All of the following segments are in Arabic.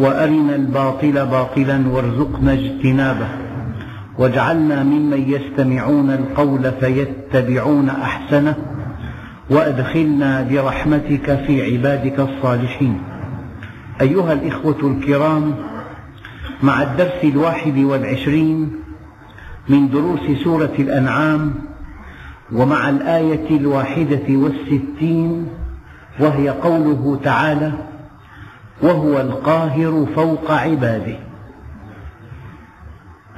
وأرنا الباطل باطلا وارزقنا اجتنابه. واجعلنا ممن يستمعون القول فيتبعون أحسنه. وأدخلنا برحمتك في عبادك الصالحين. أيها الإخوة الكرام مع الدرس الواحد والعشرين من دروس سورة الأنعام ومع الآية الواحدة والستين وهي قوله تعالى وهو القاهر فوق عباده.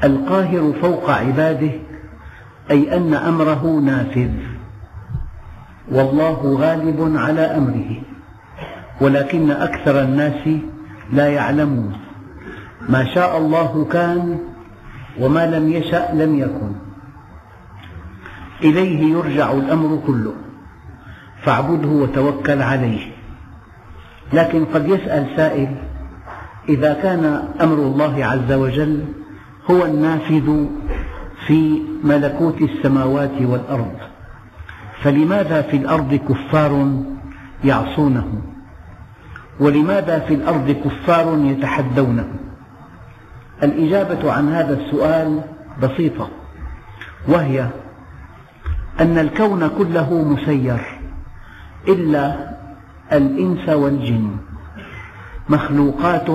القاهر فوق عباده أي أن أمره نافذ. والله غالب على أمره. ولكن أكثر الناس لا يعلمون. ما شاء الله كان وما لم يشأ لم يكن. إليه يرجع الأمر كله. فاعبده وتوكل عليه. لكن قد يسأل سائل إذا كان أمر الله عز وجل هو النافذ في ملكوت السماوات والأرض فلماذا في الأرض كفار يعصونه؟ ولماذا في الأرض كفار يتحدونه؟ الإجابة عن هذا السؤال بسيطة وهي أن الكون كله مسير إلا الإنس والجن. مخلوقات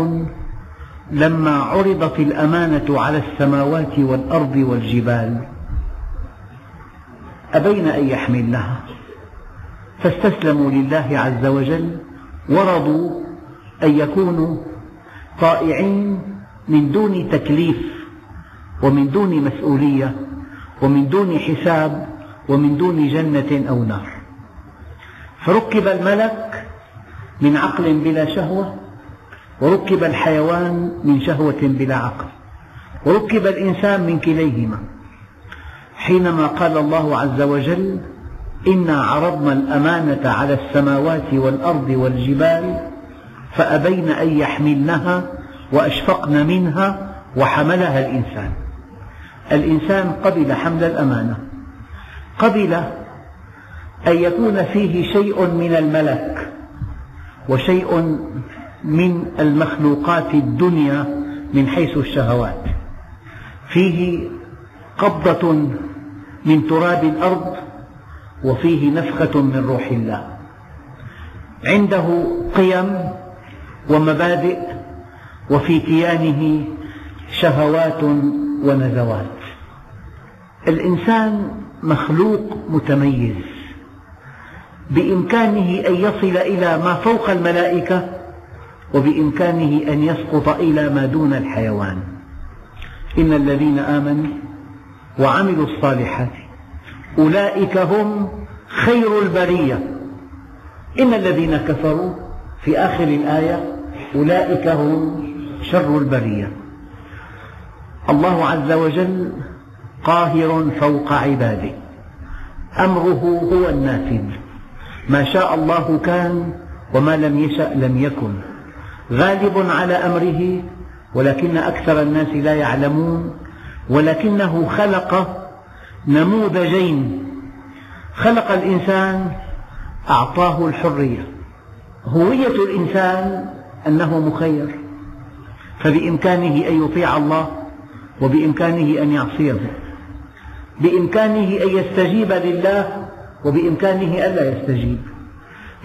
لما عرضت الأمانة على السماوات والأرض والجبال. أبين أن يحملنها فاستسلموا لله عز وجل ورضوا أن يكونوا طائعين من دون تكليف ومن دون مسؤولية ومن دون حساب ومن دون جنة أو نار. فركب الملك من عقل بلا شهوة وركب الحيوان من شهوة بلا عقل وركب الإنسان من كليهما. حينما قال الله عز وجل إنا عرضنا الأمانة على السماوات والأرض والجبال فأبين أن يحملنها وأشفقن منها وحملها الإنسان. الإنسان قبل حمل الأمانة قبل أن يكون فيه شيء من الملك وشيء من المخلوقات الدنيا من حيث الشهوات. فيه قبضة من تراب الأرض وفيه نفخة من روح الله. عنده قيم ومبادئ وفي كيانه شهوات ونزوات. الإنسان مخلوق متميز. بإمكانه أن يصل إلى ما فوق الملائكة وبإمكانه أن يسقط إلى ما دون الحيوان. إن الذين آمنوا وعملوا الصالحات أولئك هم خير البرية. إن الذين كفروا في آخر الآية أولئك هم شر البرية. الله عز وجل قاهر فوق عباده. أمره هو النافذ. ما شاء الله كان وما لم يشأ لم يكن. غالب على أمره ولكن أكثر الناس لا يعلمون ولكنه خلق نموذجين. خلق الإنسان أعطاه الحرية. هوية الإنسان أنه مخير فبإمكانه أن يطيع الله وبإمكانه أن يعصيه. بإمكانه أن يستجيب لله وبإمكانه ألا يستجيب.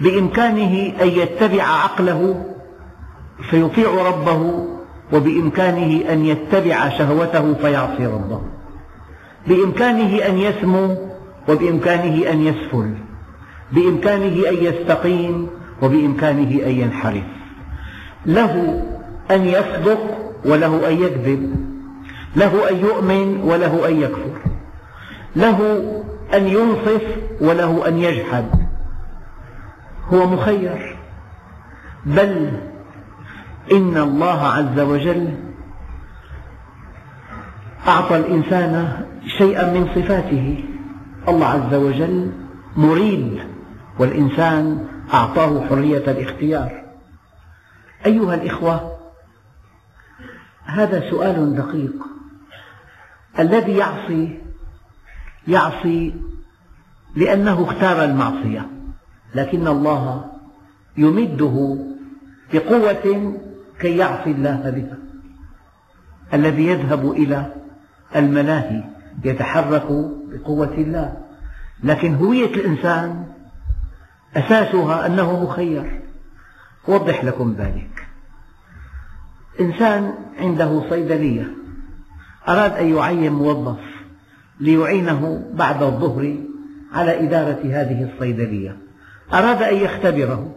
بإمكانه أن يتبع عقله فيطيع ربه وبإمكانه أن يتبع شهوته فيعصي ربه. بإمكانه أن يسمو وبإمكانه أن يسفل. بإمكانه أن يستقيم وبإمكانه أن ينحرف. له أن يصدق وله أن يكذب. له أن يؤمن وله أن يكفر. له أن ينصف وله أن يجحد. هو مخير. بل إن الله عز وجل أعطى الإنسان شيئا من صفاته. الله عز وجل مريد والإنسان أعطاه حرية الاختيار. أيها الإخوة هذا سؤال دقيق. الذي يعصي يعصي لأنه اختار المعصية لكن الله يمده بقوة كي يعصي الله بها الذي يذهب إلى الملاهي يتحرك بقوة الله. لكن هوية الإنسان أساسها أنه مخير. أوضح لكم ذلك. إنسان عنده صيدلية أراد أن يعين موظف ليعينه بعد الظهر على إدارة هذه الصيدلية. أراد أن يختبره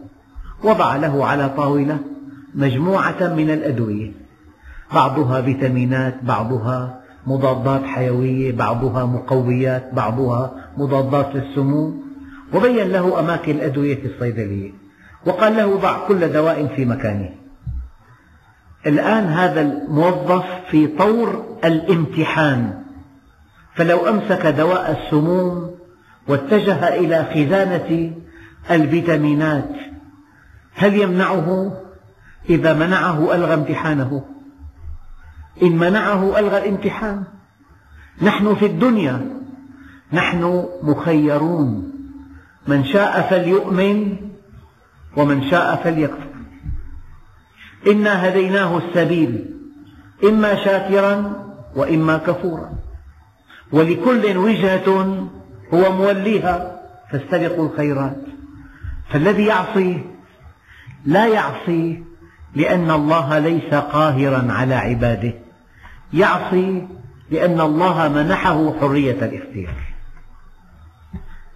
وضع له على طاولة مجموعة من الأدوية بعضها فيتامينات بعضها مضادات حيوية بعضها مقويات بعضها مضادات للسموم وبين له أماكن الأدوية في الصيدلية وقال له ضع كل دواء في مكانه. الآن هذا الموظف في طور الامتحان. فلو أمسك دواء السموم واتجه إلى خزانة الفيتامينات هل يمنعه؟ إذا منعه ألغى امتحانه. إن منعه ألغى الامتحان نحن في الدنيا نحن مخيرون. من شاء فليؤمن ومن شاء فليكفر. إنا هديناه السبيل إما شاكرا وإما كفورا. ولكل وجهة هو موليها فاستبقوا الخيرات. فالذي يعصي لا يعصي لأن الله ليس قاهرا على عباده. يعصي لأن الله منحه حرية الاختيار.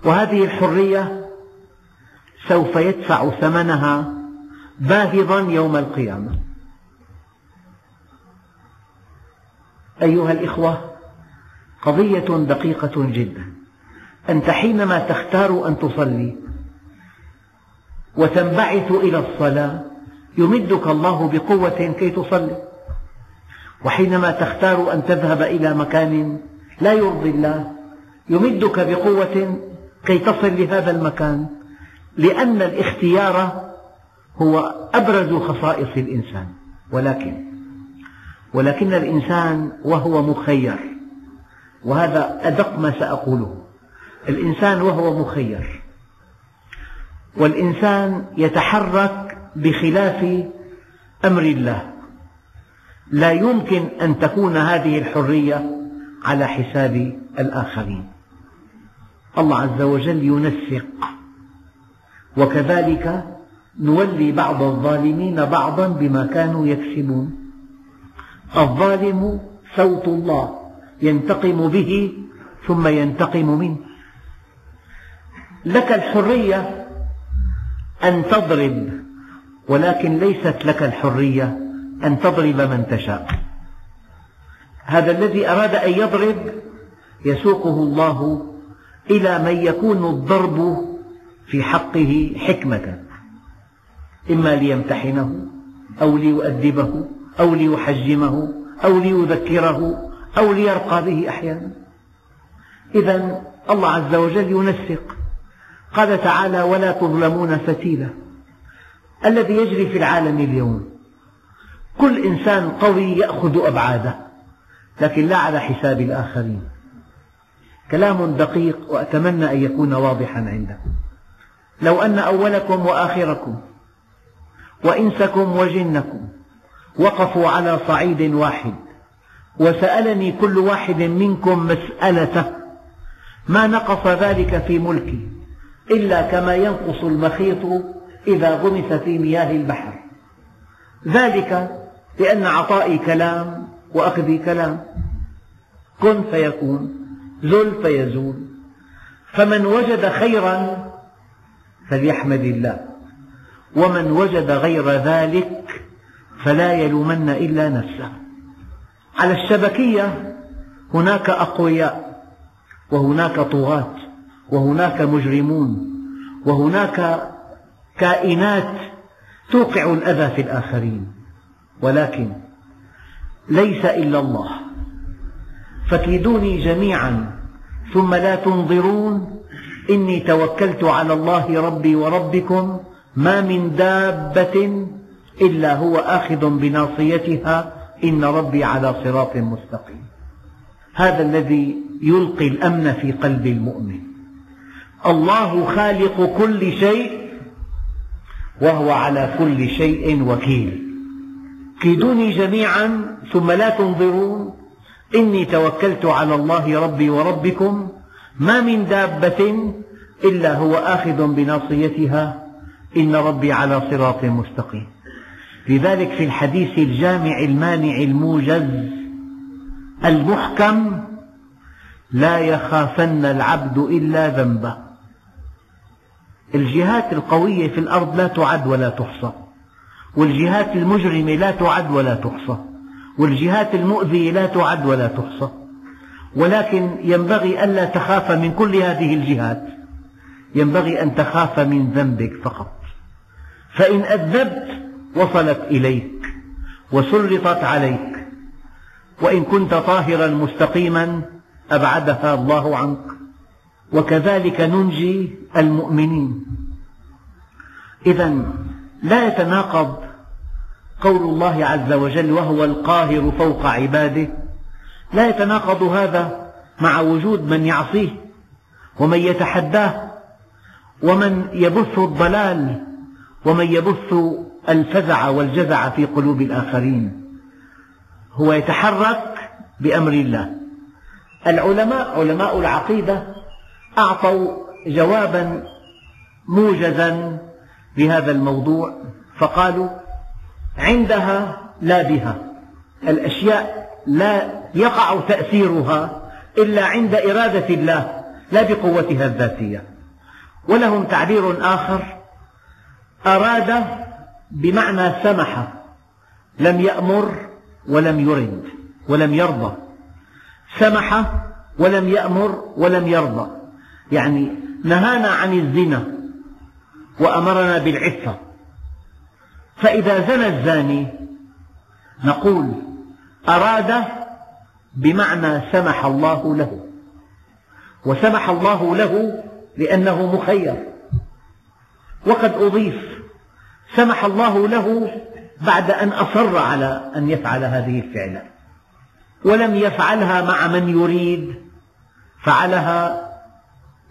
وهذه الحرية سوف يدفع ثمنها باهظا يوم القيامة. أيها الإخوة قضية دقيقة جدا. أنت حينما تختار أن تصلي وتنبعث إلى الصلاة يمدك الله بقوة كي تصلي. وحينما تختار أن تذهب إلى مكان لا يرضي الله يمدك بقوة كي تصل لهذا المكان لأن الاختيار هو أبرز خصائص الإنسان. ولكن ولكن الإنسان وهو مخير وهذا أدق ما سأقوله. الإنسان وهو مخير. والإنسان يتحرك بخلاف أمر الله. لا يمكن أن تكون هذه الحرية على حساب الآخرين. الله عز وجل ينسق. وكذلك نولي بعض الظالمين بعضا بما كانوا يكسبون. الظالم صوت الله. ينتقم به ثم ينتقم منه. لك الحرية أن تضرب ولكن ليست لك الحرية أن تضرب من تشاء. هذا الذي أراد أن يضرب يسوقه الله إلى من يكون الضرب في حقه حكمة. إما ليمتحنه أو ليؤدبه أو ليحجمه أو ليذكره. أو ليرقى به أحيانا. إذا الله عز وجل ينسق. قال تعالى ولا تظلمون فتيلا. الذي يجري في العالم اليوم. كل إنسان قوي يأخذ أبعاده لكن لا على حساب الآخرين. كلام دقيق وأتمنى أن يكون واضحا عندكم لو أن أولكم وآخركم وإنسكم وجنكم وقفوا على صعيد واحد وسألني كل واحد منكم مسألته ما نقص ذلك في ملكي إلا كما ينقص المخيط إذا غمس في مياه البحر. ذلك لأن عطائي كلام وأخذي كلام. كن فيكون زل فيزول. فمن وجد خيرا فليحمد الله. ومن وجد غير ذلك فلا يلومن إلا نفسه. على الشبكية هناك أقوياء وهناك طغاة وهناك مجرمون وهناك كائنات توقع الأذى في الآخرين. ولكن ليس إلا الله. فكيدوني جميعا ثم لا تنظرون إني توكلت على الله ربي وربكم ما من دابة إلا هو آخذ بناصيتها إن ربي على صراط مستقيم. هذا الذي يلقي الأمن في قلب المؤمن. الله خالق كل شيء وهو على كل شيء وكيل. كيدوني جميعا ثم لا تنظرون. إني توكلت على الله ربي وربكم. ما من دابة إلا هو آخذ بناصيتها. إن ربي على صراط مستقيم. لذلك في الحديث الجامع المانع الموجز المحكم لا يخافن العبد إلا ذنبه. الجهات القوية في الأرض لا تعد ولا تحصى. والجهات المجرمة لا تعد ولا تحصى. والجهات المؤذية لا تعد ولا تحصى. ولكن ينبغي ألا تخاف من كل هذه الجهات. ينبغي أن تخاف من ذنبك فقط. فإن أذنبت وصلت إليك وسلطت عليك. وإن كنت طاهرا مستقيما أبعدها الله عنك. وكذلك ننجي المؤمنين. إذا لا يتناقض قول الله عز وجل وهو القاهر فوق عباده. لا يتناقض هذا مع وجود من يعصيه ومن يتحداه ومن يبث الضلال ومن يبث الفزع والجزع في قلوب الآخرين. هو يتحرك بأمر الله. العلماء علماء العقيدة أعطوا جوابا موجزا لهذا الموضوع فقالوا عندها لا بها. الأشياء لا يقع تأثيرها إلا عند إرادة الله لا بقوتها الذاتية. ولهم تعبير آخر أراد بمعنى سمح لم يأمر ولم يرد ولم يرضى. سمح ولم يأمر ولم يرضى. يعني نهانا عن الزنا وأمرنا بالعفة. فإذا زنى الزاني نقول أراد بمعنى سمح الله له. وسمح الله له لأنه مخير. وقد أضيف سمح الله له بعد أن أصر على أن يفعل هذه الفعلة. ولم يفعلها مع من يريد فعلها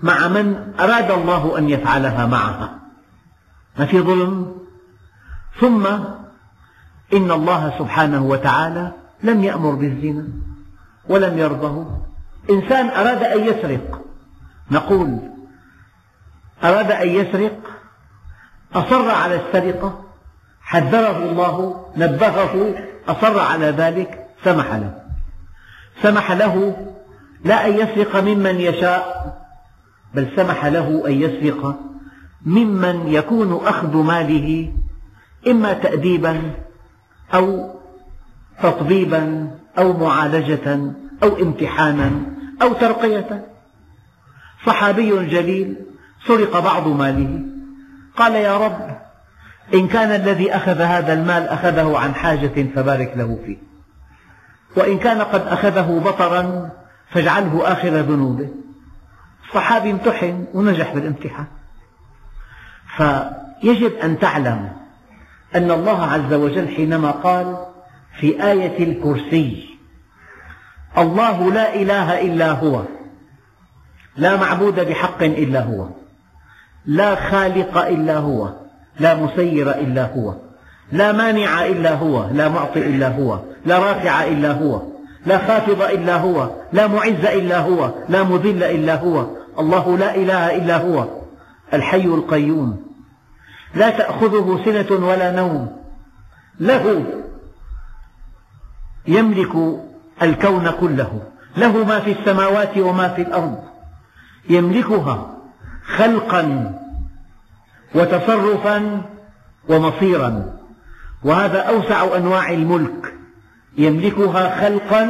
مع من أراد الله أن يفعلها معها. ما في ظلم؟ ثم إن الله سبحانه وتعالى لم يأمر بالزنا ولم يرضه. إنسان أراد أن يسرق نقول أراد أن يسرق أصر على السرقة؟ حذره الله نبهه أصر على ذلك؟ سمح له. سمح له لا أن يسرق ممن يشاء بل سمح له أن يسرق ممن يكون أخذ ماله إما تأديبا أو تطبيبا أو معالجة أو امتحانا أو ترقية. صحابي جليل سرق بعض ماله. قال يا رب إن كان الذي أخذ هذا المال أخذه عن حاجة فبارك له فيه. وإن كان قد أخذه بطرا فاجعله آخر ذنوبه. الصحابي امتحن ونجح بالامتحان. فيجب أن تعلم أن الله عز وجل حينما قال في آية الكرسي الله لا إله إلا هو لا معبود بحق إلا هو. لا خالق إلا هو لا مسير إلا هو لا مانع إلا هو لا معطي إلا هو لا رافع إلا هو لا خافض إلا هو لا معز إلا هو لا مذل إلا هو. الله لا إله إلا هو الحي القيوم. لا تأخذه سنة ولا نوم. له يملك الكون كله له ما في السماوات وما في الأرض. يملكها خلقا وتصرفا ومصيرا. وهذا أوسع أنواع الملك. يملكها خلقا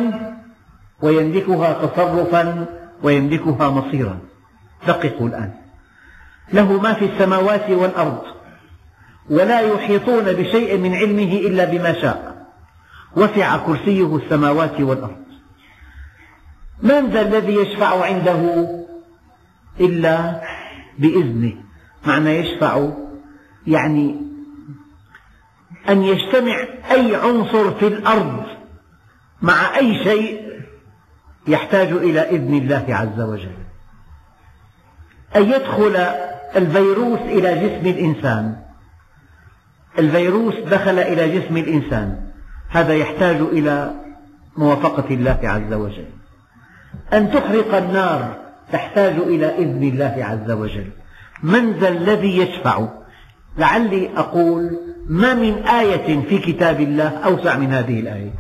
ويملكها تصرفا ويملكها مصيرا. دققوا الآن. له ما في السماوات والأرض ولا يحيطون بشيء من علمه إلا بما شاء. وسع كرسيه السماوات والأرض. من ذا الذي يشفع عنده إلا بإذنه. معنى يشفع يعني أن يجتمع أي عنصر في الأرض مع أي شيء يحتاج إلى إذن الله عز وجل. أن يدخل الفيروس إلى جسم الإنسان. الفيروس دخل إلى جسم الإنسان. هذا يحتاج إلى موافقة الله عز وجل. أن تحرق النار. تحتاج إلى إذن الله عز وجل. من ذا الذي يشفع؟ لعلي أقول ما من آية في كتاب الله أوسع من هذه الآية.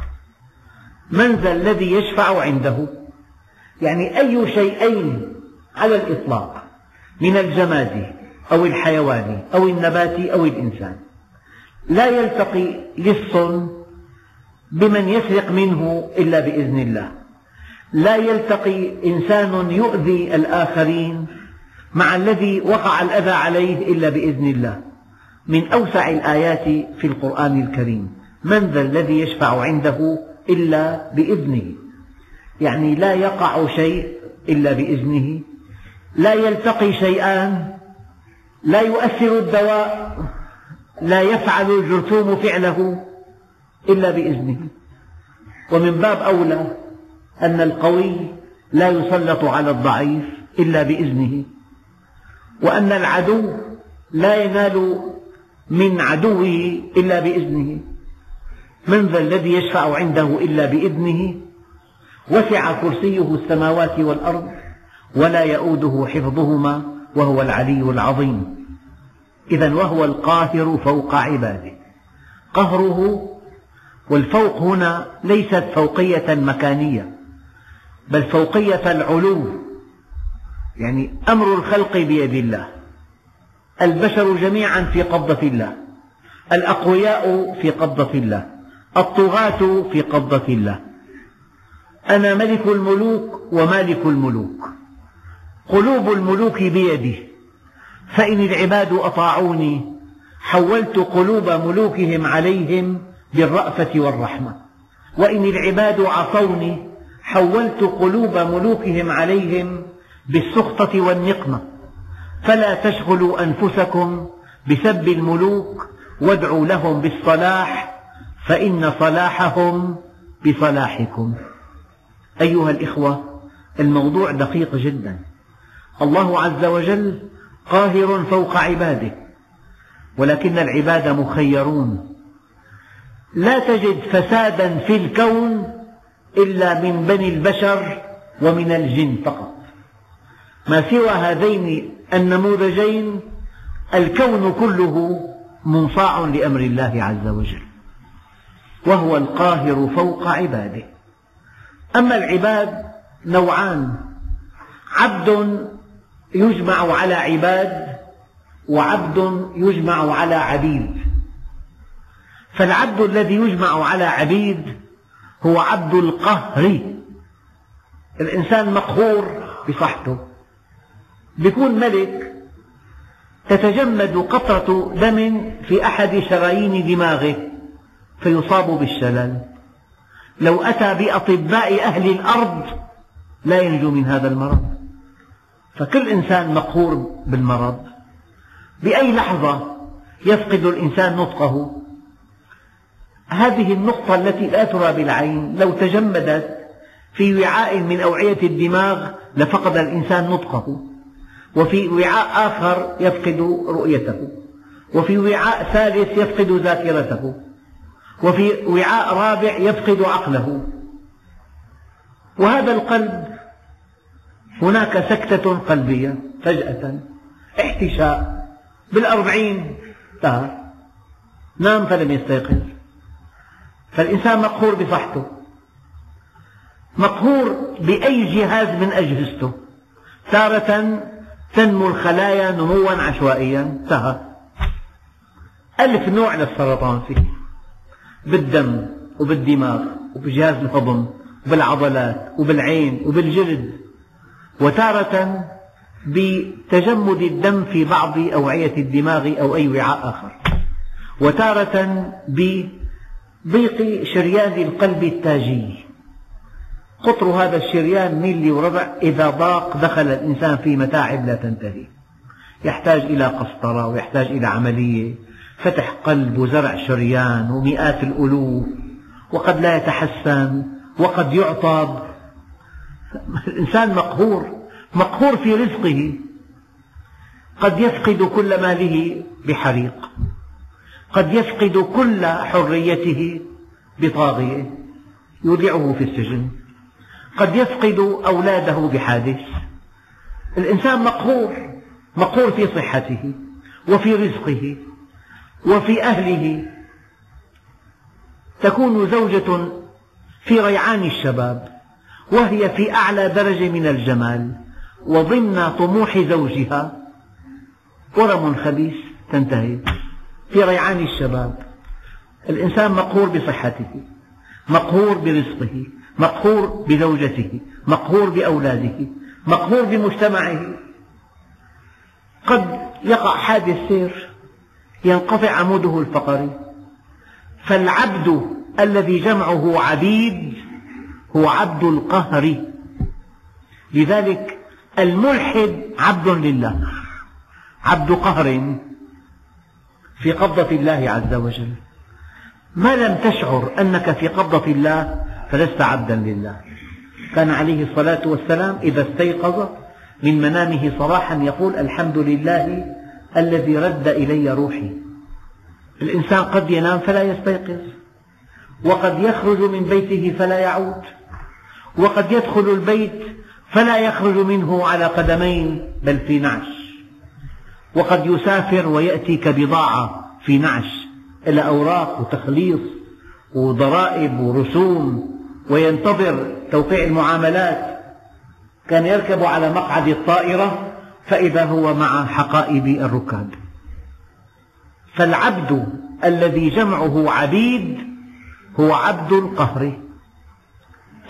من ذا الذي يشفع عنده؟ يعني أي شيئين على الإطلاق من الجماد أو الحيوان أو النبات أو الإنسان. لا يلتقي لص بمن يسرق منه إلا بإذن الله. لا يلتقي إنسان يؤذي الآخرين مع الذي وقع الأذى عليه إلا بإذن الله. من أوسع الآيات في القرآن الكريم. من ذا الذي يشفع عنده إلا بإذنه. يعني لا يقع شيء إلا بإذنه. لا يلتقي شيئان. لا يؤثر الدواء. لا يفعل الجرثوم فعله إلا بإذنه. ومن باب أولى أن القوي لا يسلط على الضعيف إلا بإذنه وأن العدو لا ينال من عدوه إلا بإذنه. من ذا الذي يشفع عنده إلا بإذنه؟ وسع كرسيه السماوات والأرض ولا يؤوده حفظهما وهو العلي العظيم. إذا وهو القاهر فوق عباده. قهره والفوق هنا ليست فوقية مكانية. بل فوقية العلو يعني أمر الخلق بيد الله البشر جميعا في قبضة الله الأقوياء في قبضة الله الطغاة في قبضة الله. أنا ملك الملوك ومالك الملوك قلوب الملوك بيدي فإن العباد أطاعوني حولت قلوب ملوكهم عليهم بالرأفة والرحمة. وإن العباد عصوني حولت قلوب ملوكهم عليهم بالسخطة والنقمة. فلا تشغلوا أنفسكم بسب الملوك وادعوا لهم بالصلاح فإن صلاحهم بصلاحكم. أيها الإخوة الموضوع دقيق جدا. الله عز وجل قاهر فوق عباده ولكن العباد مخيرون. لا تجد فسادا في الكون إلا من بني البشر ومن الجن فقط. ما سوى هذين النموذجين الكون كله منصاع لأمر الله عز وجل وهو القاهر فوق عباده. أما العباد نوعان عبد يجمع على عباد وعبد يجمع على عبيد. فالعبد الذي يجمع على عبيد هو عبد القهر. الإنسان مقهور بصحته. بيكون ملك تتجمد قطرة دم في أحد شرايين دماغه فيصاب بالشلل. لو أتى بأطباء أهل الأرض لا ينجو من هذا المرض. فكل إنسان مقهور بالمرض. بأي لحظة يفقد الإنسان نطقه؟ هذه النقطة التي لا ترى بالعين لو تجمدت في وعاء من أوعية الدماغ لفقد الإنسان نطقه. وفي وعاء آخر يفقد رؤيته. وفي وعاء ثالث يفقد ذاكرته. وفي وعاء رابع يفقد عقله. وهذا القلب هناك سكتة قلبية فجأة احتشاء. بالأربعين نام فلم يستيقظ. فالإنسان مقهور بصحته مقهور بأي جهاز من أجهزته. تارة تنمو الخلايا نموا عشوائيا انتهى. ألف نوع للسرطان فيه بالدم وبالدماغ وبجهاز الهضم وبالعضلات وبالعين وبالجلد. وتارة بتجمد الدم في بعض أوعية الدماغ أو أي وعاء آخر. وتارة ضيق شريان القلب التاجي. قطر هذا الشريان ميلي وربع إذا ضاق دخل الإنسان في متاعب لا تنتهي. يحتاج إلى قسطرة ويحتاج إلى عملية. فتح قلب وزرع شريان ومئات الألوف. وقد لا يتحسن وقد يعطب. الإنسان مقهور مقهور في رزقه. قد يفقد كل ماله بحريق. قد يفقد كل حريته بطاغية يودعه في السجن. قد يفقد أولاده بحادث. الإنسان مقهور مقهور في صحته وفي رزقه وفي أهله. تكون زوجة في ريعان الشباب وهي في أعلى درجة من الجمال وضمن طموح زوجها. ورم خبيث تنتهي. في ريعان الشباب. الإنسان مقهور بصحته مقهور برزقه مقهور بزوجته مقهور بأولاده مقهور بمجتمعه. قد يقع حادث سير ينقطع عموده الفقري. فالعبد الذي جمعه عبيد هو عبد القهر. لذلك الملحد عبد لله عبد قهر. في قبضة الله عز وجل. ما لم تشعر أنك في قبضة الله فلست عبدا لله. كان عليه الصلاة والسلام إذا استيقظ من منامه صباحا يقول الحمد لله الذي رد إلي روحي. الإنسان قد ينام فلا يستيقظ وقد يخرج من بيته فلا يعود وقد يدخل البيت فلا يخرج منه على قدمين بل في نعش. وقد يسافر ويأتي كبضاعة في نعش. إلى أوراق وتخليص وضرائب ورسوم وينتظر توقيع المعاملات. كان يركب على مقعد الطائرة فإذا هو مع حقائب الركاب. فالعبد الذي جمعه عبيد هو عبد القهر.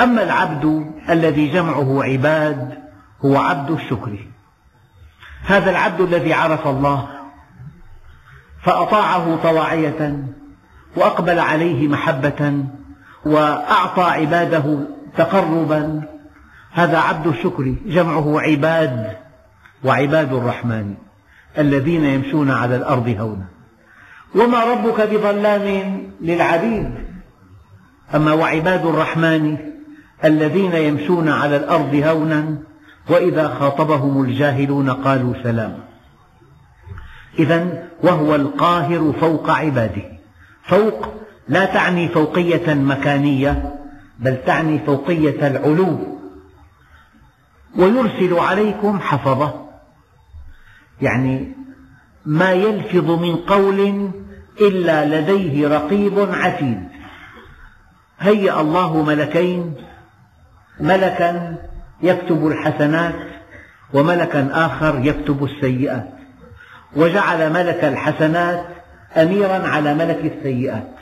أما العبد الذي جمعه عباد هو عبد الشكر. هذا العبد الذي عرف الله فأطاعه طواعية وأقبل عليه محبة وأعطى عباده تقربا. هذا عبد الشكر جمعه عباد وعباد الرحمن الذين يمشون على الأرض هونا. وما ربك بظلام للعبيد أما وعباد الرحمن الذين يمشون على الأرض هونا. وإذا خاطبهم الجاهلون قالوا سلاما إذا وهو القاهر فوق عباده. فوق لا تعني فوقية مكانية بل تعني فوقية العلو. ويرسل عليكم حفظة. يعني ما يلفظ من قول إلا لديه رقيب عتيد. هيأ الله ملكين ملكا يكتب الحسنات وملكا آخر يكتب السيئات. وجعل ملك الحسنات أميرا على ملك السيئات.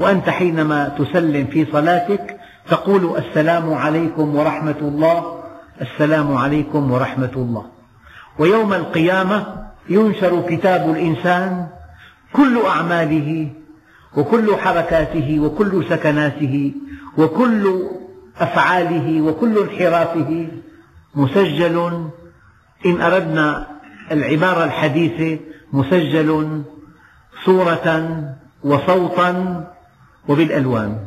وأنت حينما تسلم في صلاتك تقول السلام عليكم ورحمة الله السلام عليكم ورحمة الله. ويوم القيامة ينشر كتاب الإنسان كل أعماله وكل حركاته وكل سكناته وكل أفعاله وكل انحرافه مسجل. إن أردنا العبارة الحديثة مسجل صورة وصوتا وبالألوان.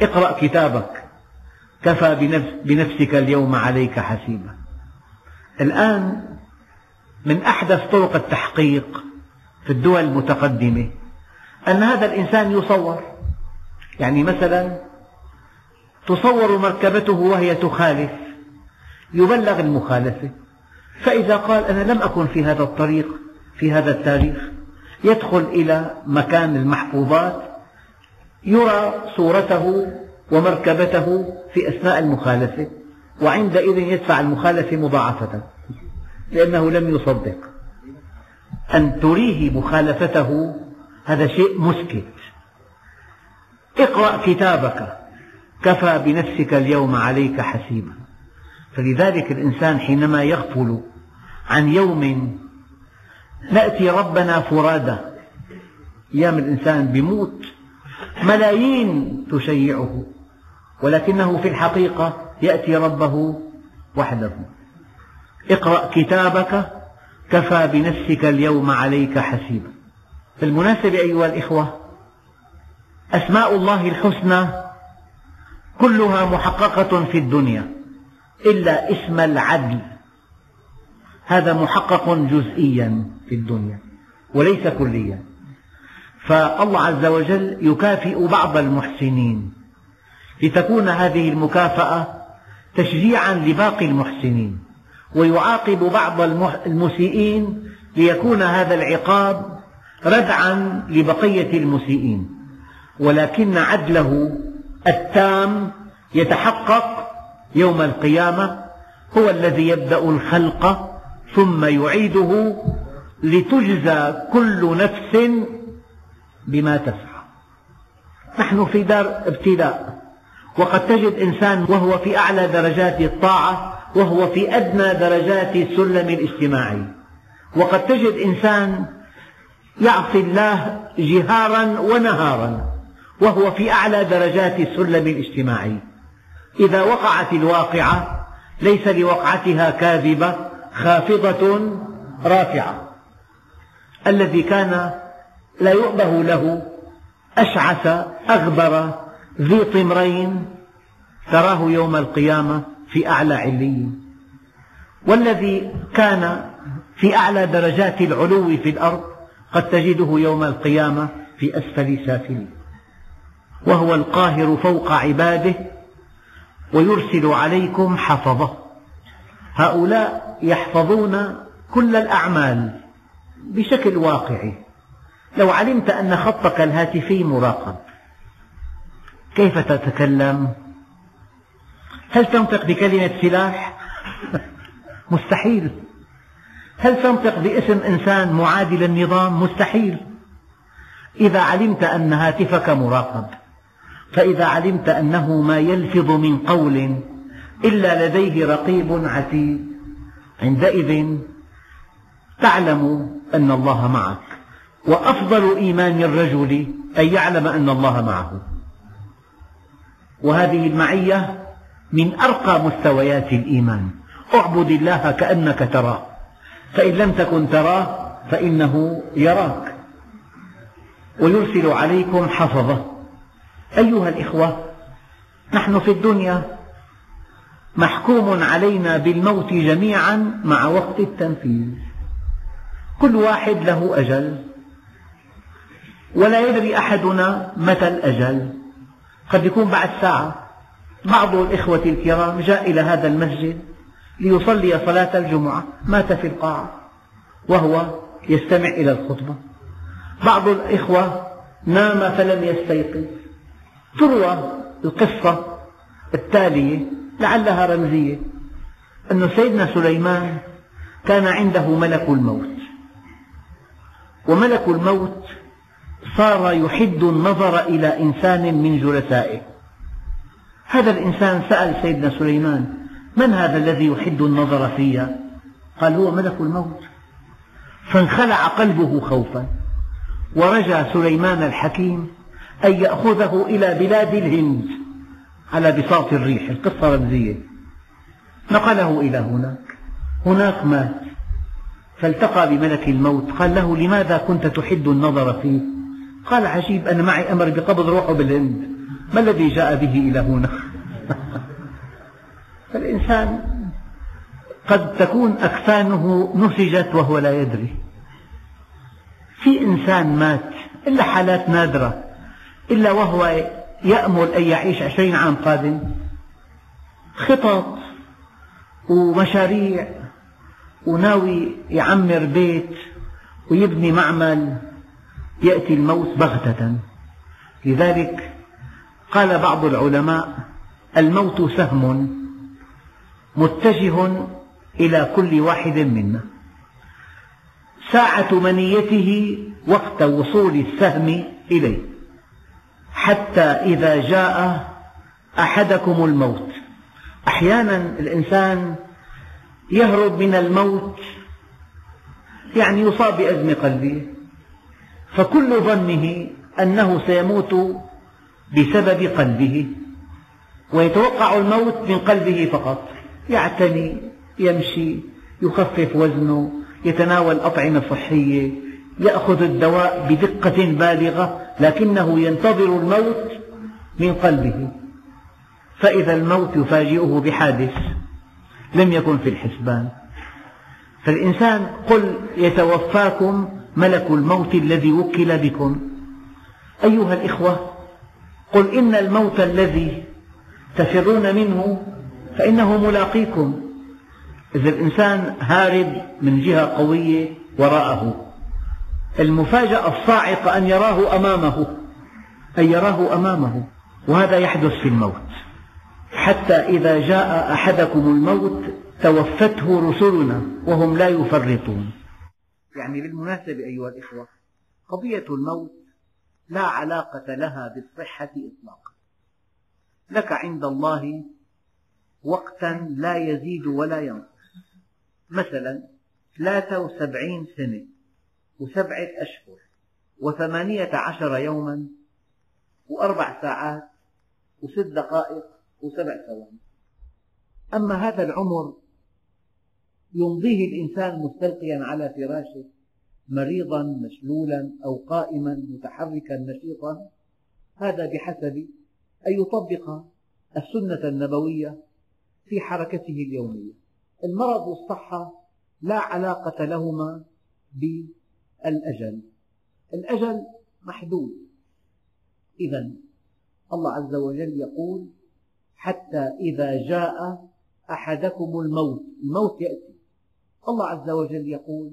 اقرأ كتابك. كفى بنفسك اليوم عليك حسيبا. الآن من أحدث طرق التحقيق في الدول المتقدمة أن هذا الإنسان يصور. يعني مثلا تصور مركبته وهي تخالف. يبلغ المخالفة. فإذا قال أنا لم أكن في هذا الطريق في هذا التاريخ يدخل إلى مكان المحفوظات يرى صورته ومركبته في أثناء المخالفة وعندئذ يدفع المخالفة مضاعفة لأنه لم يصدق. أن تريه مخالفته هذا شيء مسكت. اقرأ كتابك. كفى بنفسك اليوم عليك حسيبا. فلذلك الإنسان حينما يغفل عن يوم نأتي ربنا فرادى أيام الإنسان بيموت ملايين تشيعه ولكنه في الحقيقة يأتي ربه وحده. اقرأ كتابك كفى بنفسك اليوم عليك حسيبا. بالمناسبة أيها الإخوة أسماء الله الحسنى كلها محققة في الدنيا إلا اسم العدل. هذا محقق جزئيا في الدنيا وليس كليا. فالله عز وجل يكافئ بعض المحسنين. لتكون هذه المكافأة تشجيعا لباقي المحسنين ويعاقب بعض المسيئين ليكون هذا العقاب ردعا لبقية المسيئين. ولكن عدله التام يتحقق يوم القيامة هو الذي يبدأ الخلق ثم يعيده لتجزى كل نفس بما تسعى. نحن في دار ابتلاء وقد تجد إنسان وهو في أعلى درجات الطاعة وهو في أدنى درجات السلم الاجتماعي. وقد تجد إنسان يعصي الله جهارا ونهارا. وهو في أعلى درجات السلم الاجتماعي إذا وقعت الواقعة ليس لوقعتها كاذبة خافضة رافعة. الذي كان لا يؤبه له أشعث أغبر ذي طمرين تراه يوم القيامة في أعلى عليين والذي كان في أعلى درجات العلو في الأرض قد تجده يوم القيامة في أسفل سافلين. وهو القاهر فوق عباده ويرسل عليكم حفظه. هؤلاء يحفظون كل الأعمال بشكل واقعي. لو علمت أن خطك الهاتفي مراقب كيف تتكلم؟ هل تنطق بكلمة سلاح؟ مستحيل. هل تنطق باسم إنسان معادي للنظام مستحيل. إذا علمت أن هاتفك مراقب فإذا علمت أنه ما يلفظ من قول إلا لديه رقيب عتيد عندئذ تعلم أن الله معك. وأفضل إيمان الرجل أن يعلم أن الله معه. وهذه المعية من أرقى مستويات الإيمان. اعبد الله كأنك تراه. فإن لم تكن تراه فإنه يراك. ويرسل عليكم حفظة. أيها الإخوة نحن في الدنيا محكوم علينا بالموت جميعا مع وقت التنفيذ. كل واحد له أجل. ولا يدري أحدنا متى الأجل. قد يكون بعد ساعة. بعض الإخوة الكرام جاء إلى هذا المسجد ليصلي صلاة الجمعة. مات في القاعة وهو يستمع إلى الخطبة. بعض الإخوة نام فلم يستيقظ. تروى القصة التالية لعلها رمزية. أن سيدنا سليمان كان عنده ملك الموت. وملك الموت صار يحد النظر إلى إنسان من جلسائه. هذا الإنسان سأل سيدنا سليمان من هذا الذي يحد النظر في قال هو ملك الموت. فانخلع قلبه خوفا ورجى سليمان الحكيم أن يأخذه إلى بلاد الهند على بساط الريح القصة رمزية. نقله إلى هناك. هناك مات. فالتقى بملك الموت. قال له لماذا كنت تحد النظر فيه؟ قال عجيب أنا معي أمر بقبض روحه بالهند. ما الذي جاء به إلى هنا؟ فالإنسان قد تكون أكفانه نسجت وهو لا يدري. في إنسان مات إلا حالات نادرة. إلا وهو يأمل أن يعيش عشرين عام قادم. خطط ومشاريع وناوي يعمر بيت ويبني معمل يأتي الموت بغتة. لذلك قال بعض العلماء الموت سهم متجه إلى كل واحد منا. ساعة منيته وقت وصول السهم إليه. حتى إذا جاء أحدكم الموت. أحيانا الإنسان يهرب من الموت يعني يصاب بأزمة قلبية فكل ظنه أنه سيموت بسبب قلبه ويتوقع الموت من قلبه فقط. يعتني يمشي يخفف وزنه يتناول أطعمة صحية يأخذ الدواء بدقة بالغة لكنه ينتظر الموت من قلبه. فإذا الموت يفاجئه بحادث لم يكن في الحسبان. فالإنسان قل يتوفاكم ملك الموت الذي وكل بكم. أيها الإخوة قل إن الموت الذي تفرون منه فإنه ملاقيكم. إذا الإنسان هارب من جهة قوية وراءه. المفاجأة الصاعقة أن يراه أمامه أن يراه أمامه وهذا يحدث في الموت. حتى إذا جاء أحدكم الموت توفته رسلنا وهم لا يفرطون. يعني بالمناسبة أيها الإخوة قضية الموت لا علاقة لها بالصحة إطلاقا. لك عند الله وقتا لا يزيد ولا ينقص. مثلا 73 سنة. وسبعة أشهر وثمانية عشر يوما وأربع ساعات وست دقائق وسبع ثواني. أما هذا العمر يمضيه الإنسان مستلقيا على فراشه مريضا مشلولا أو قائما متحركا نشيطا. هذا بحسب أن يطبق السنة النبوية في حركته اليومية. المرض والصحة لا علاقة لهما الأجل. محدود. إذا الله عز وجل يقول حتى إذا جاء أحدكم الموت الموت يأتي. الله عز وجل يقول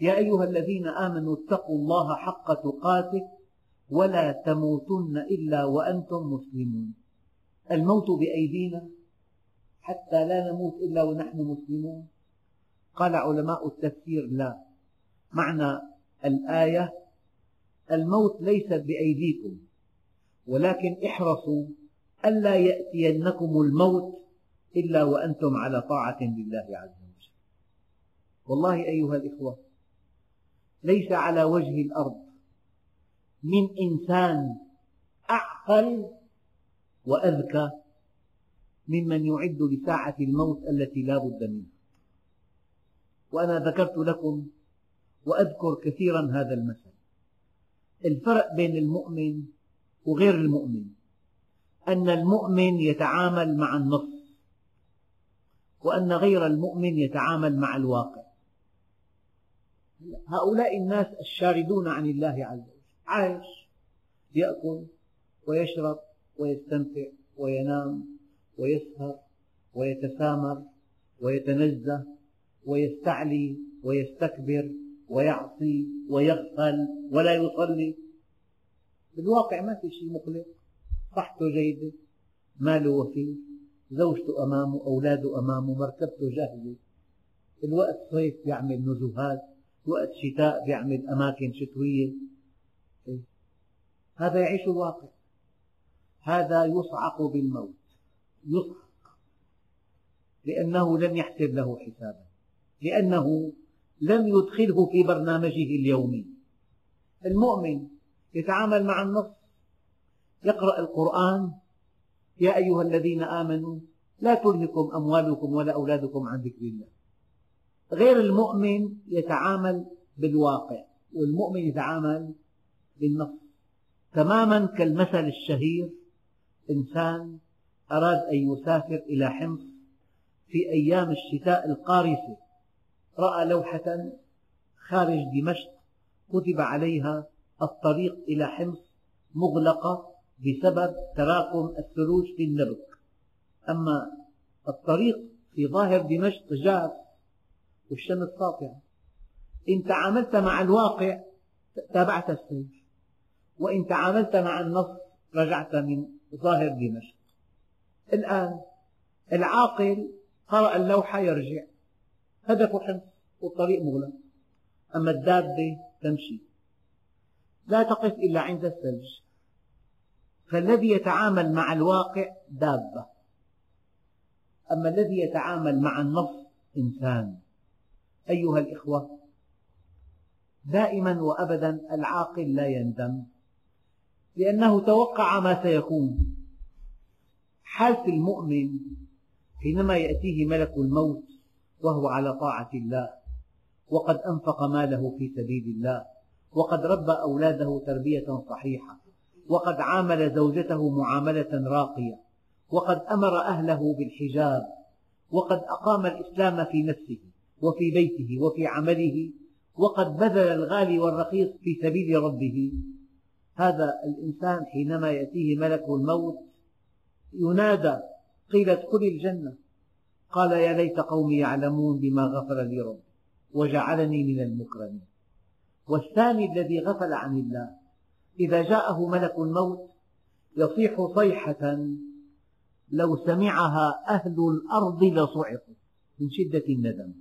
يا أيها الذين آمنوا اتقوا الله حق تقاته ولا تموتن إلا وأنتم مسلمون. الموت بأيدينا حتى لا نموت إلا ونحن مسلمون. قال علماء التفسير لا. معنى الآية الموت ليس بأيديكم ولكن احرصوا ألا يأتينكم الموت إلا وأنتم على طاعة لله عز وجل. والله أيها الإخوة ليس على وجه الأرض من إنسان أعقل وأذكى ممن يعد لساعة الموت التي لا بد منها. وأنا ذكرت لكم وأذكر كثيرا هذا المثل. الفرق بين المؤمن وغير المؤمن. أن المؤمن يتعامل مع النص وأن غير المؤمن يتعامل مع الواقع. هؤلاء الناس الشاردون عن الله عز وجل. عايش يأكل ويشرب ويستمتع وينام ويسهر ويتسامر ويتنزه ويستعلي ويستكبر. ويعصي ويغفل ولا يصلي. بالواقع ما في شيء مقلق. صحته جيدة ماله وفير زوجته أمامه أولاده أمامه مركبته جاهزة. الوقت صيف يعمل نزهات. وقت شتاء بيعمل أماكن شتوية. إيه؟ هذا يعيش الواقع. هذا يصعق بالموت. يصعق. لأنه لم يحسب له حسابا. لأنه لم يدخله في برنامجه اليومي المؤمن يتعامل مع النص يقرأ القرآن. يا أيها الذين آمنوا لا تلهكم أموالكم ولا أولادكم عن ذكر الله. غير المؤمن يتعامل بالواقع والمؤمن يتعامل بالنص. تماما كالمثل الشهير إنسان أراد أن يسافر إلى حمص في أيام الشتاء القارسة. رأى لوحة خارج دمشق كتب عليها الطريق إلى حمص مغلقة بسبب تراكم الثلوج في النبك أما الطريق في ظاهر دمشق جاف والشمس ساطعة إن تعاملت مع الواقع تابعت السير وإن تعاملت مع النص رجعت من ظاهر دمشق. الآن العاقل قرأ اللوحة يرجع. هدفه حمص والطريق مغلق. أما الدابة تمشي. لا تقف إلا عند الثلج. فالذي يتعامل مع الواقع دابة. أما الذي يتعامل مع النص إنسان. أيها الإخوة دائما وأبدا العاقل لا يندم. لأنه توقع ما سيكون. حالة المؤمن حينما يأتيه ملك الموت وهو على طاعة الله. وقد أنفق ماله في سبيل الله. وقد ربى أولاده تربية صحيحة. وقد عامل زوجته معاملة راقية. وقد أمر أهله بالحجاب. وقد أقام الإسلام في نفسه وفي بيته وفي عمله. وقد بذل الغالي والرخيص في سبيل ربه. هذا الإنسان حينما يأتيه ملك الموت ينادى قيل ادخل الجنة. قال يا ليت قومي يعلمون بما غفر لي ربي وجعلني من المكرمين. والثاني الذي غفل عن الله إذا جاءه ملك الموت يصيح صيحة لو سمعها أهل الأرض لصعقوا من شدة الندم.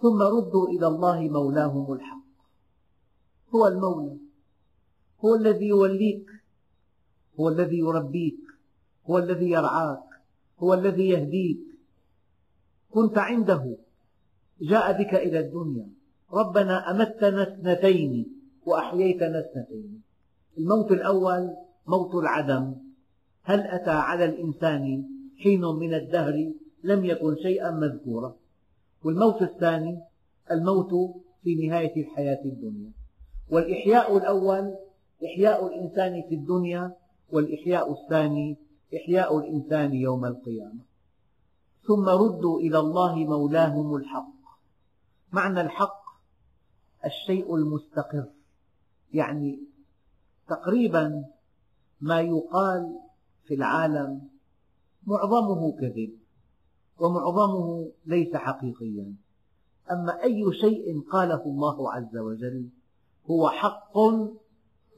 ثم ردوا إلى الله مولاهم الحق. هو المولى هو الذي يوليك هو الذي يربيك هو الذي يرعاك هو الذي يهديك. كنت عنده. جاء بك إلى الدنيا. ربنا أمتنا اثنتين وأحييتنا اثنتين. الموت الأول موت العدم. هل أتى على الإنسان حين من الدهر؟ لم يكن شيئا مذكورا. والموت الثاني الموت في نهاية الحياة الدنيا. والإحياء الأول إحياء الإنسان في الدنيا والإحياء الثاني إحياء الإنسان يوم القيامة. ثم ردوا إلى الله مولاهم الحق. معنى الحق الشيء المستقر. يعني تقريبا ما يقال في العالم معظمه كذب ومعظمه ليس حقيقيا. أما أي شيء قاله الله عز وجل هو حق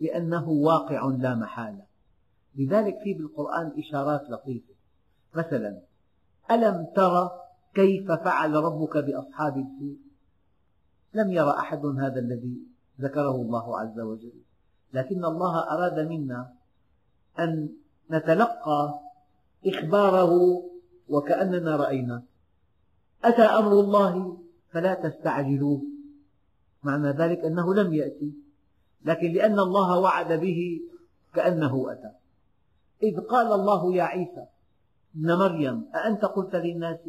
لأنه واقع لا محالة. لذلك في بالقرآن إشارات لطيفة. مثلا ألم تر كيف فعل ربك بأصحاب الفيل لم ير أحد هذا الذي ذكره الله عز وجل. لكن الله أراد منا أن نتلقى إخباره وكأننا رأينا. أتى أمر الله فلا تستعجلوه. معنى ذلك أنه لم يأتي. لكن لأن الله وعد به كأنه أتى. إذ قال الله يا عيسى ابن مريم أأنت قلت للناس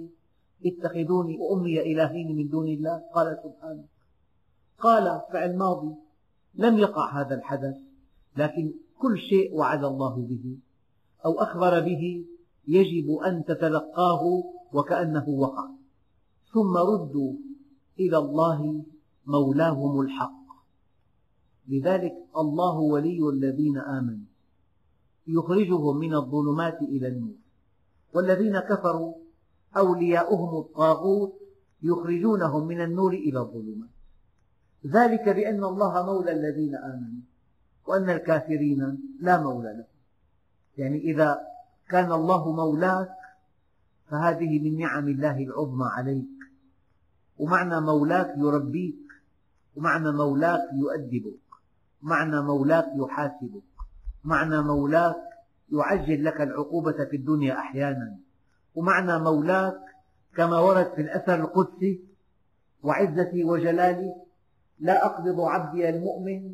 اتخذوني وأمي إلهين من دون الله؟ قال سبحانك قال فعل ماضي لم يقع هذا الحدث لكن كل شيء وعد الله به أو أخبر به يجب أن تتلقاه وكأنه وقع. ثم ردوا إلى الله مولاهم الحق. لذلك الله ولي الذين آمنوا. يخرجهم من الظلمات إلى النور. والذين كفروا أولياؤهم الطاغوت يخرجونهم من النور إلى الظلمات. ذلك بأن الله مولى الذين آمنوا وأن الكافرين لا مولى لهم. يعني إذا كان الله مولاك فهذه من نعم الله العظمى عليك. ومعنى مولاك يربيك ومعنى مولاك يؤدبك معنى مولاك يحاسبك معنى مولاك يعجل لك العقوبة في الدنيا أحيانا. ومعنى مولاك كما ورد في الأثر القدسي وعزتي وجلالي لا أقبض عبدي المؤمن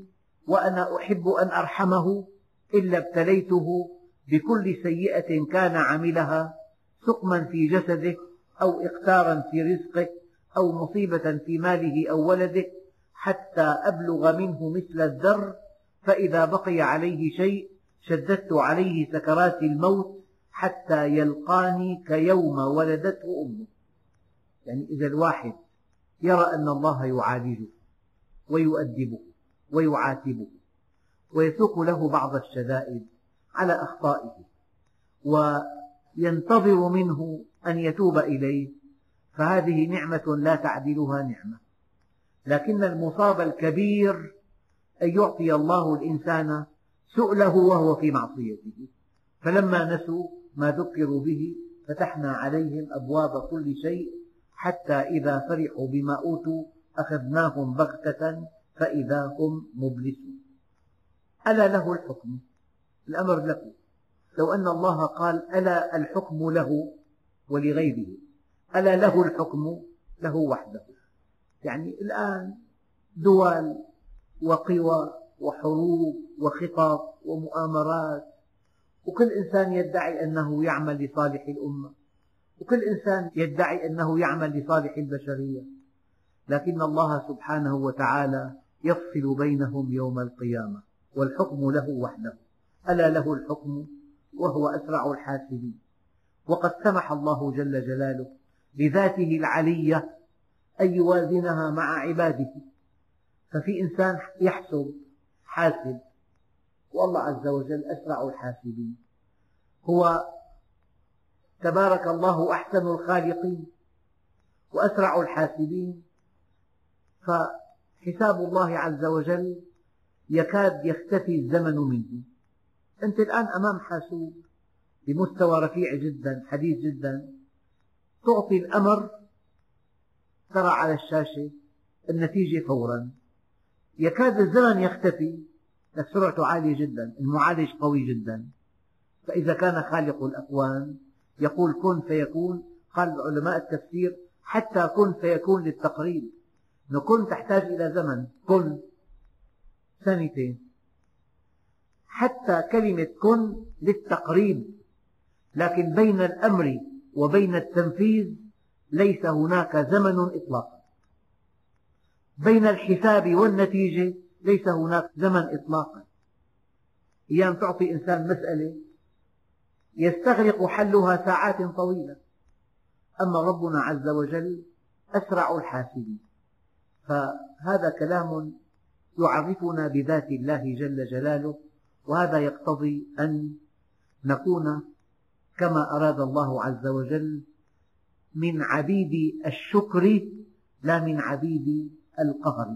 وأنا أحب أن أرحمه إلا ابتليته بكل سيئة كان عملها سقما في جسده أو إقتارا في رزقه أو مصيبة في ماله أو ولده حتى أبلغ منه مثل الذر فإذا بقي عليه شيء شددت عليه سكرات الموت حتى يلقاني كيوم ولدته أمه. يعني إذا الواحد يرى أن الله يعالجه ويؤدبه ويعاتبه ويسوق له بعض الشدائد على أخطائه وينتظر منه أن يتوب إليه فهذه نعمة لا تعدلها نعمة. لكن المصاب الكبير أن يعطي الله الإنسان سؤله وهو في معصيته. فلما نسوا ما ذكروا به فتحنا عليهم أبواب كل شيء حتى إذا فرحوا بما أوتوا أخذناهم بغتة فإذا هم مبلسون. ألا له الحكم؟ الأمر له لو أن الله قال ألا الحكم له ولغيره ألا له الحكم له وحده. يعني الآن دول وقوى وحروب وخطط ومؤامرات. وكل إنسان يدعي أنه يعمل لصالح الأمة. وكل إنسان يدعي أنه يعمل لصالح البشرية. لكن الله سبحانه وتعالى يفصل بينهم يوم القيامة. والحكم له وحده. ألا له الحكم؟ وهو أسرع الحاسبين. وقد سمح الله جل جلاله بذاته العلية أن يوازنها مع عباده. ففي إنسان يحسب حاسب والله عز وجل أسرع الحاسبين. هو تبارك الله أحسن الخالقين وأسرع الحاسبين. فحساب الله عز وجل يكاد يختفي الزمن منه. أنت الآن أمام حاسوب بمستوى رفيع جدا حديث جدا. تعطي الأمر ترى على الشاشة النتيجة فورا. يكاد الزمن يختفي. سرعته عالية جدا المعالج قوي جدا. فإذا كان خالق الأكوان يقول كن فيكون قال علماء التفسير حتى كن فيكون للتقريب. كن تحتاج إلى زمن كن سنتين حتى كلمة كن للتقريب لكن بين الأمر وبين التنفيذ ليس هناك زمن إطلاقا. بين الحساب والنتيجة ليس هناك زمن إطلاقا. أيام تعطي إنسان مسألة يستغرق حلها ساعات طويلة. أما ربنا عز وجل أسرع الحاسبين. فهذا كلام يعرفنا بذات الله جل جلاله وهذا يقتضي أن نكون كما أراد الله عز وجل من عبيد الشكر لا من عبيد القهر.